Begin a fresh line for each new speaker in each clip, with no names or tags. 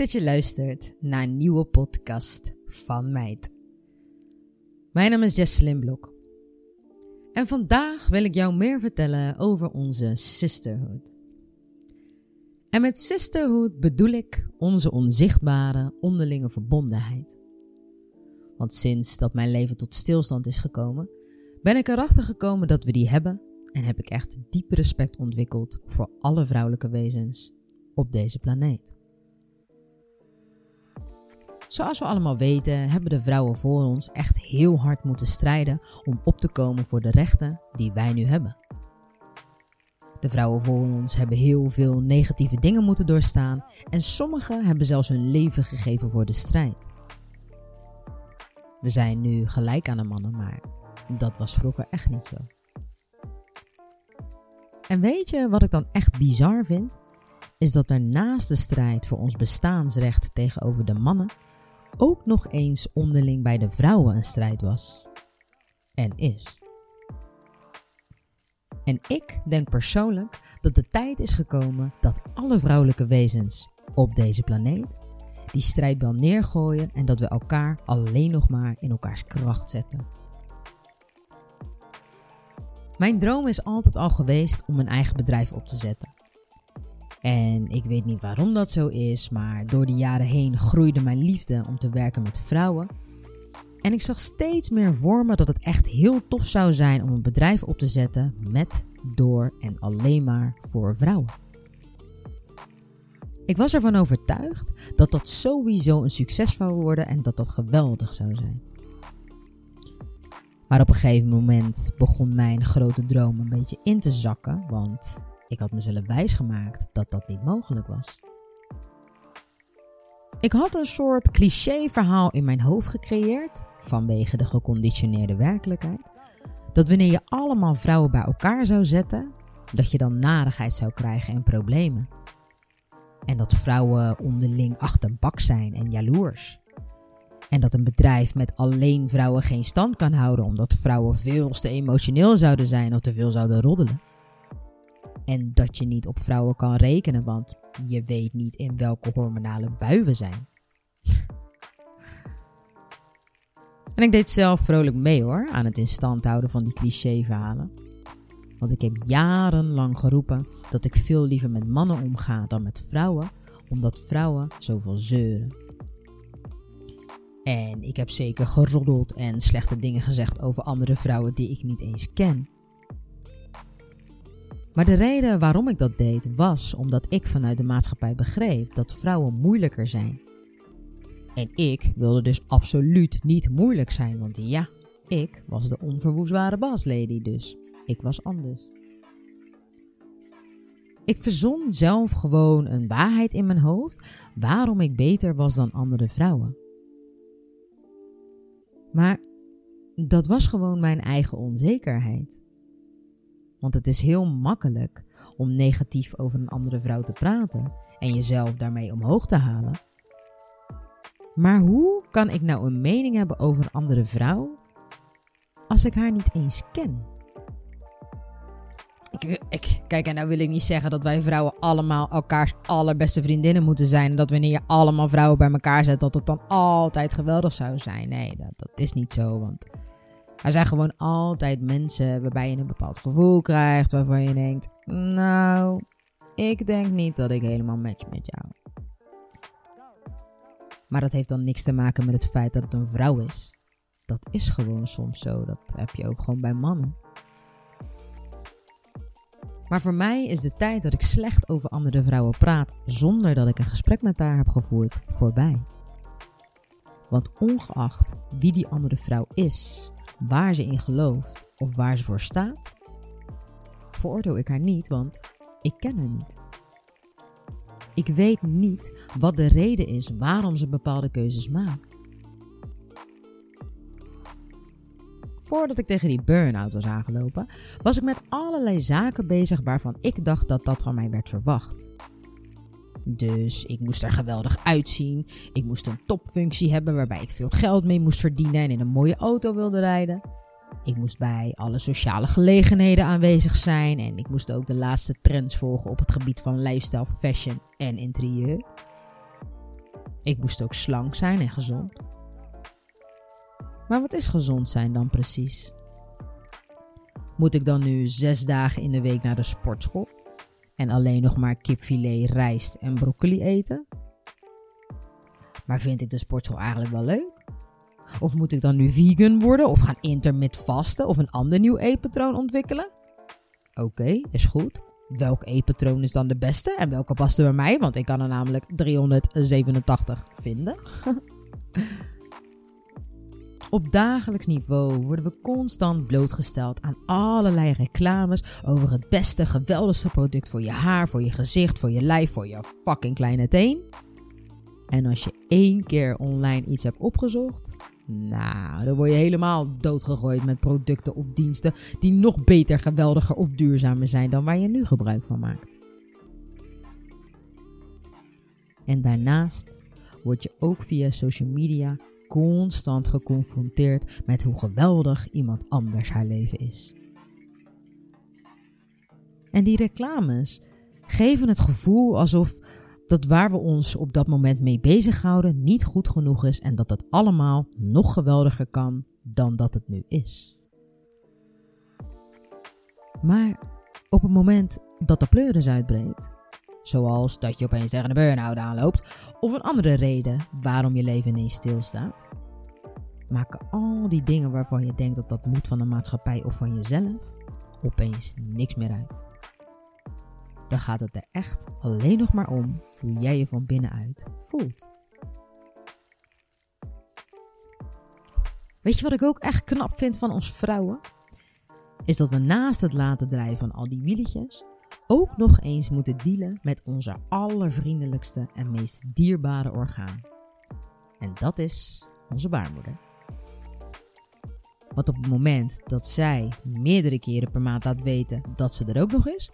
dat je luistert naar een nieuwe podcast van Meid. Mijn naam is Jesselyn Blok. En vandaag wil ik jou meer vertellen over onze sisterhood. En met sisterhood bedoel ik onze onzichtbare onderlinge verbondenheid. Want sinds dat mijn leven tot stilstand is gekomen, ben ik erachter gekomen dat we die hebben en heb ik echt diep respect ontwikkeld voor alle vrouwelijke wezens op deze planeet. Zoals we allemaal weten, hebben de vrouwen voor ons echt heel hard moeten strijden om op te komen voor de rechten die wij nu hebben. De vrouwen voor ons hebben heel veel negatieve dingen moeten doorstaan en sommigen hebben zelfs hun leven gegeven voor de strijd. We zijn nu gelijk aan de mannen, maar dat was vroeger echt niet zo. En weet je wat ik dan echt bizar vind? Is dat er naast de strijd voor ons bestaansrecht tegenover de mannen ook nog eens onderling bij de vrouwen een strijd was. En is. En ik denk persoonlijk dat de tijd is gekomen dat alle vrouwelijke wezens op deze planeet die strijdbel neergooien en dat we elkaar alleen nog maar in elkaars kracht zetten. Mijn droom is altijd al geweest om een eigen bedrijf op te zetten. En ik weet niet waarom dat zo is, maar door de jaren heen groeide mijn liefde om te werken met vrouwen. En ik zag steeds meer voor me dat het echt heel tof zou zijn om een bedrijf op te zetten met, door en alleen maar voor vrouwen. Ik was ervan overtuigd dat dat sowieso een succes zou worden en dat dat geweldig zou zijn. Maar op een gegeven moment begon mijn grote droom een beetje in te zakken, want ik had mezelf wijsgemaakt dat dat niet mogelijk was. Ik had een soort cliché-verhaal in mijn hoofd gecreëerd, vanwege de geconditioneerde werkelijkheid, dat wanneer je allemaal vrouwen bij elkaar zou zetten, dat je dan narigheid zou krijgen en problemen. En dat vrouwen onderling achterbak zijn en jaloers. En dat een bedrijf met alleen vrouwen geen stand kan houden omdat vrouwen veel te emotioneel zouden zijn of te veel zouden roddelen. En dat je niet op vrouwen kan rekenen, want je weet niet in welke hormonale bui we zijn. en ik deed zelf vrolijk mee hoor, aan het in stand houden van die cliché-verhalen. Want ik heb jarenlang geroepen dat ik veel liever met mannen omga dan met vrouwen, omdat vrouwen zoveel zeuren. En ik heb zeker geroddeld en slechte dingen gezegd over andere vrouwen die ik niet eens ken. Maar de reden waarom ik dat deed was omdat ik vanuit de maatschappij begreep dat vrouwen moeilijker zijn. En ik wilde dus absoluut niet moeilijk zijn, want ja, ik was de onverwoestbare baslady, dus ik was anders. Ik verzon zelf gewoon een waarheid in mijn hoofd waarom ik beter was dan andere vrouwen. Maar dat was gewoon mijn eigen onzekerheid. Want het is heel makkelijk om negatief over een andere vrouw te praten en jezelf daarmee omhoog te halen. Maar hoe kan ik nou een mening hebben over een andere vrouw als ik haar niet eens ken? Ik, kijk, en nou wil ik niet zeggen dat wij vrouwen allemaal elkaars allerbeste vriendinnen moeten zijn. En dat wanneer je allemaal vrouwen bij elkaar zet, dat het dan altijd geweldig zou zijn. Nee, dat, dat is niet zo. Want er zijn gewoon altijd mensen waarbij je een bepaald gevoel krijgt. Waarvan je denkt, nou, ik denk niet dat ik helemaal match met jou. Maar dat heeft dan niks te maken met het feit dat het een vrouw is. Dat is gewoon soms zo. Dat heb je ook gewoon bij mannen. Maar voor mij is de tijd dat ik slecht over andere vrouwen praat zonder dat ik een gesprek met haar heb gevoerd voorbij. Want ongeacht wie die andere vrouw is, waar ze in gelooft of waar ze voor staat, veroordeel ik haar niet, want ik ken haar niet. Ik weet niet wat de reden is waarom ze bepaalde keuzes maakt. voordat ik tegen die burn-out was aangelopen, was ik met allerlei zaken bezig waarvan ik dacht dat dat van mij werd verwacht. Dus ik moest er geweldig uitzien. Ik moest een topfunctie hebben waarbij ik veel geld mee moest verdienen en in een mooie auto wilde rijden. Ik moest bij alle sociale gelegenheden aanwezig zijn en ik moest ook de laatste trends volgen op het gebied van lifestyle, fashion en interieur. Ik moest ook slank zijn en gezond. Maar wat is gezond zijn dan precies? Moet ik dan nu zes dagen in de week naar de sportschool en alleen nog maar kipfilet, rijst en broccoli eten? Maar vind ik de sportschool eigenlijk wel leuk? Of moet ik dan nu vegan worden of gaan intermit vasten of een ander nieuw eetpatroon ontwikkelen? Oké, is goed. Welk eetpatroon is dan de beste en welke past er bij mij? Want ik kan er namelijk 387 vinden. Op dagelijks niveau worden we constant blootgesteld aan allerlei reclames over het beste, geweldigste product voor je haar, voor je gezicht, voor je lijf, voor je fucking kleine teen. En als je één keer online iets hebt opgezocht, nou, dan word je helemaal doodgegooid met producten of diensten die nog beter, geweldiger of duurzamer zijn dan waar je nu gebruik van maakt. En daarnaast word je ook via social media constant geconfronteerd met hoe geweldig iemand anders haar leven is. En die reclames geven het gevoel alsof dat waar we ons op dat moment mee bezighouden niet goed genoeg is en dat het allemaal nog geweldiger kan dan dat het nu is. Maar op het moment dat de pleuris uitbreekt, zoals dat je opeens tegen een burn-out aanloopt of een andere reden waarom je leven ineens stilstaat, maken al die dingen waarvan je denkt dat dat moet van de maatschappij of van jezelf opeens niks meer uit dan gaat het er echt alleen nog maar om hoe jij je van binnenuit voelt. Weet je wat ik ook echt knap vind van ons vrouwen? Is dat we naast het laten drijven van al die wieletjes ook nog eens moeten dealen met onze allervriendelijkste en meest dierbare orgaan. En dat is onze baarmoeder. Want op het moment dat zij meerdere keren per maand laat weten dat ze er ook nog is,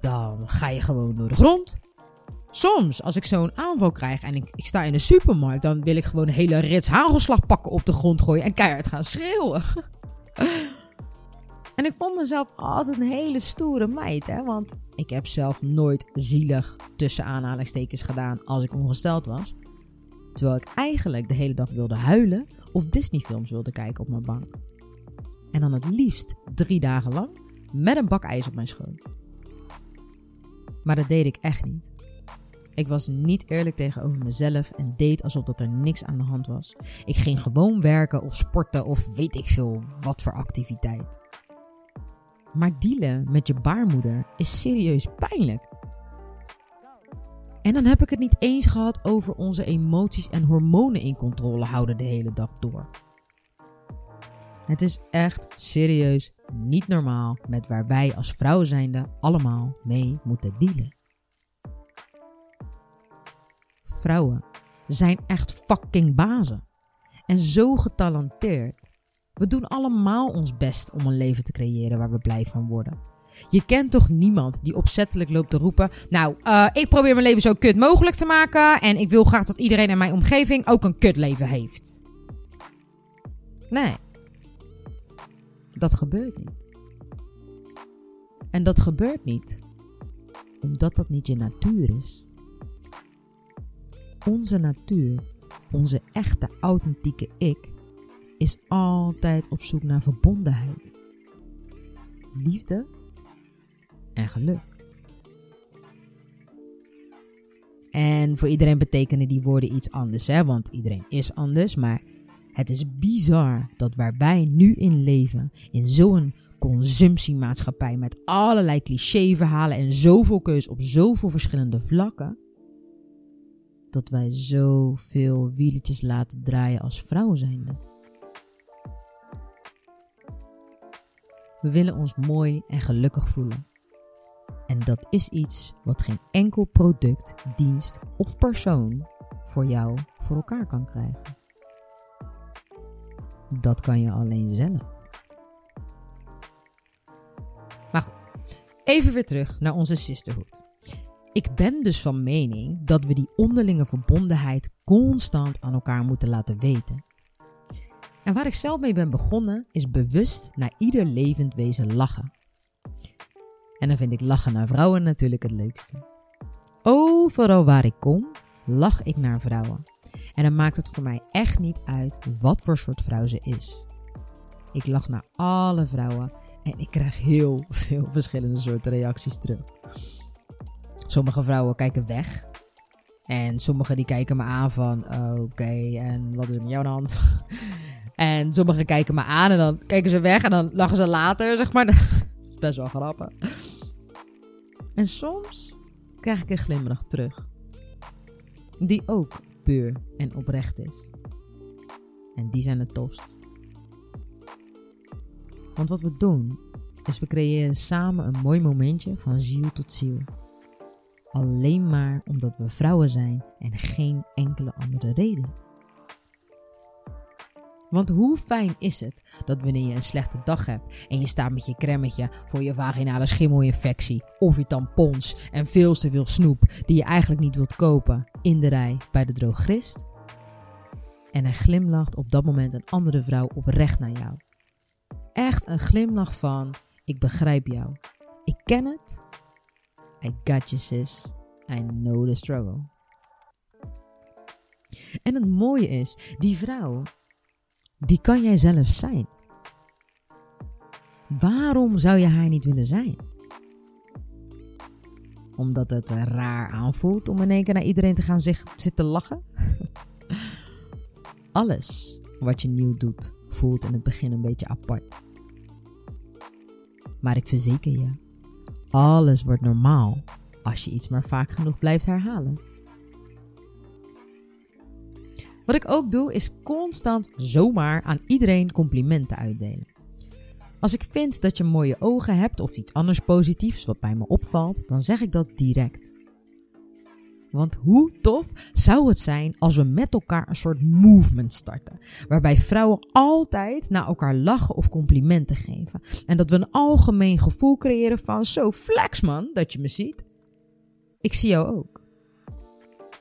dan ga je gewoon door de grond. Soms, als ik zo'n aanval krijg en ik, ik, sta in de supermarkt, dan wil ik gewoon een hele rits hagelslag pakken op de grond gooien en keihard gaan schreeuwen. en ik vond mezelf altijd een hele stoere meid, hè, want ik heb zelf nooit zielig tussen aanhalingstekens gedaan als ik ongesteld was. Terwijl ik eigenlijk de hele dag wilde huilen of Disney-films wilde kijken op mijn bank. En dan het liefst drie dagen lang met een bak ijs op mijn schoot. Maar dat deed ik echt niet. Ik was niet eerlijk tegenover mezelf en deed alsof dat er niks aan de hand was. Ik ging gewoon werken of sporten of weet ik veel wat voor activiteit. Maar dealen met je baarmoeder is serieus pijnlijk. En dan heb ik het niet eens gehad over onze emoties en hormonen in controle houden de hele dag door. Het is echt serieus niet normaal met waar wij als vrouw zijnde allemaal mee moeten dealen. Vrouwen zijn echt fucking bazen. En zo getalenteerd. We doen allemaal ons best om een leven te creëren waar we blij van worden. Je kent toch niemand die opzettelijk loopt te roepen: Nou, uh, ik probeer mijn leven zo kut mogelijk te maken. En ik wil graag dat iedereen in mijn omgeving ook een kutleven heeft. Nee. Dat gebeurt niet. En dat gebeurt niet omdat dat niet je natuur is. Onze natuur, onze echte authentieke ik, is altijd op zoek naar verbondenheid, liefde en geluk. En voor iedereen betekenen die woorden iets anders, hè? want iedereen is anders. Maar het is bizar dat waar wij nu in leven, in zo'n consumptiemaatschappij met allerlei clichéverhalen en zoveel keus op zoveel verschillende vlakken, dat wij zoveel wieletjes laten draaien als vrouw zijnde. We willen ons mooi en gelukkig voelen. En dat is iets wat geen enkel product, dienst of persoon voor jou voor elkaar kan krijgen. Dat kan je alleen zelf. Maar goed, even weer terug naar onze sisterhood. Ik ben dus van mening dat we die onderlinge verbondenheid constant aan elkaar moeten laten weten. En waar ik zelf mee ben begonnen is bewust naar ieder levend wezen lachen. En dan vind ik lachen naar vrouwen natuurlijk het leukste. Overal waar ik kom, lach ik naar vrouwen. En dan maakt het voor mij echt niet uit wat voor soort vrouw ze is. Ik lach naar alle vrouwen en ik krijg heel veel verschillende soorten reacties terug. Sommige vrouwen kijken weg. En sommige die kijken me aan van oké, en wat is er met jou aan de hand? En sommigen kijken me aan en dan kijken ze weg en dan lachen ze later, zeg maar. Dat is best wel grappig. En soms krijg ik een glimlach terug. Die ook puur en oprecht is. En die zijn het tofst. Want wat we doen, is we creëren samen een mooi momentje van ziel tot ziel. Alleen maar omdat we vrouwen zijn en geen enkele andere reden. Want hoe fijn is het dat wanneer je een slechte dag hebt en je staat met je cremmetje voor je vaginale schimmelinfectie of je tampons en veel te veel snoep die je eigenlijk niet wilt kopen in de rij bij de drogist? En er glimlacht op dat moment een andere vrouw oprecht naar jou. Echt een glimlach van: Ik begrijp jou. Ik ken het. I got you, sis. I know the struggle. En het mooie is, die vrouw die kan jij zelf zijn. Waarom zou je haar niet willen zijn? Omdat het raar aanvoelt om in één keer naar iedereen te gaan zitten lachen? Alles wat je nieuw doet voelt in het begin een beetje apart. Maar ik verzeker je, alles wordt normaal als je iets maar vaak genoeg blijft herhalen. Wat ik ook doe, is constant zomaar aan iedereen complimenten uitdelen. Als ik vind dat je mooie ogen hebt of iets anders positiefs wat bij me opvalt, dan zeg ik dat direct. Want hoe tof zou het zijn als we met elkaar een soort movement starten. Waarbij vrouwen altijd naar elkaar lachen of complimenten geven. En dat we een algemeen gevoel creëren van zo flex man dat je me ziet. Ik zie jou ook.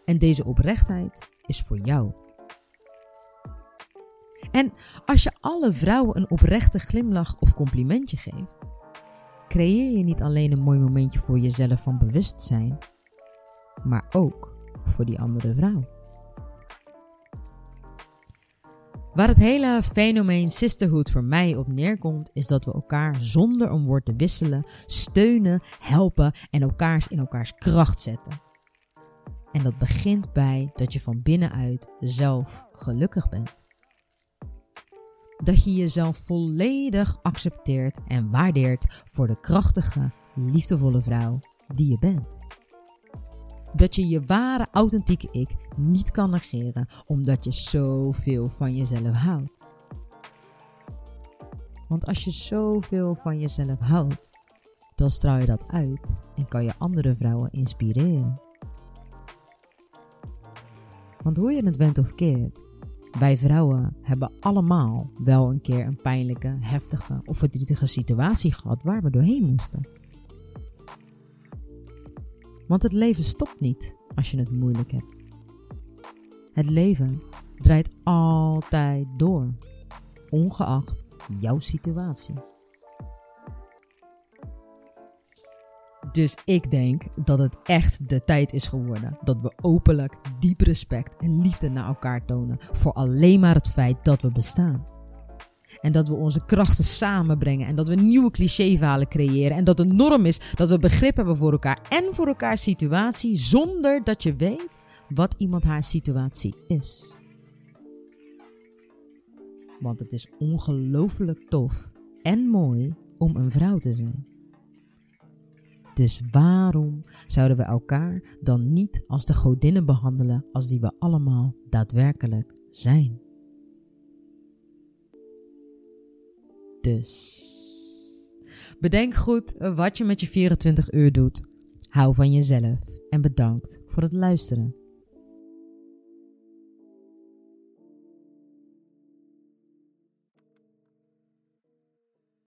En deze oprechtheid is voor jou. En als je alle vrouwen een oprechte glimlach of complimentje geeft, creëer je niet alleen een mooi momentje voor jezelf van bewustzijn, maar ook voor die andere vrouw. Waar het hele fenomeen sisterhood voor mij op neerkomt, is dat we elkaar zonder een woord te wisselen steunen, helpen en elkaars in elkaars kracht zetten. En dat begint bij dat je van binnenuit zelf gelukkig bent dat je jezelf volledig accepteert en waardeert voor de krachtige, liefdevolle vrouw die je bent. Dat je je ware, authentieke ik niet kan negeren omdat je zoveel van jezelf houdt. Want als je zoveel van jezelf houdt, dan straal je dat uit en kan je andere vrouwen inspireren. Want hoe je het went of keert, wij vrouwen hebben allemaal wel een keer een pijnlijke, heftige of verdrietige situatie gehad waar we doorheen moesten. Want het leven stopt niet als je het moeilijk hebt. Het leven draait altijd door, ongeacht jouw situatie. Dus ik denk dat het echt de tijd is geworden dat we openlijk diep respect en liefde naar elkaar tonen voor alleen maar het feit dat we bestaan. En dat we onze krachten samenbrengen en dat we nieuwe clichéverhalen creëren en dat de norm is dat we begrip hebben voor elkaar en voor elkaars situatie zonder dat je weet wat iemand haar situatie is. Want het is ongelooflijk tof en mooi om een vrouw te zijn. Dus waarom zouden we elkaar dan niet als de godinnen behandelen als die we allemaal daadwerkelijk zijn? Dus bedenk goed wat je met je 24 uur doet. Hou van jezelf en bedankt voor het luisteren.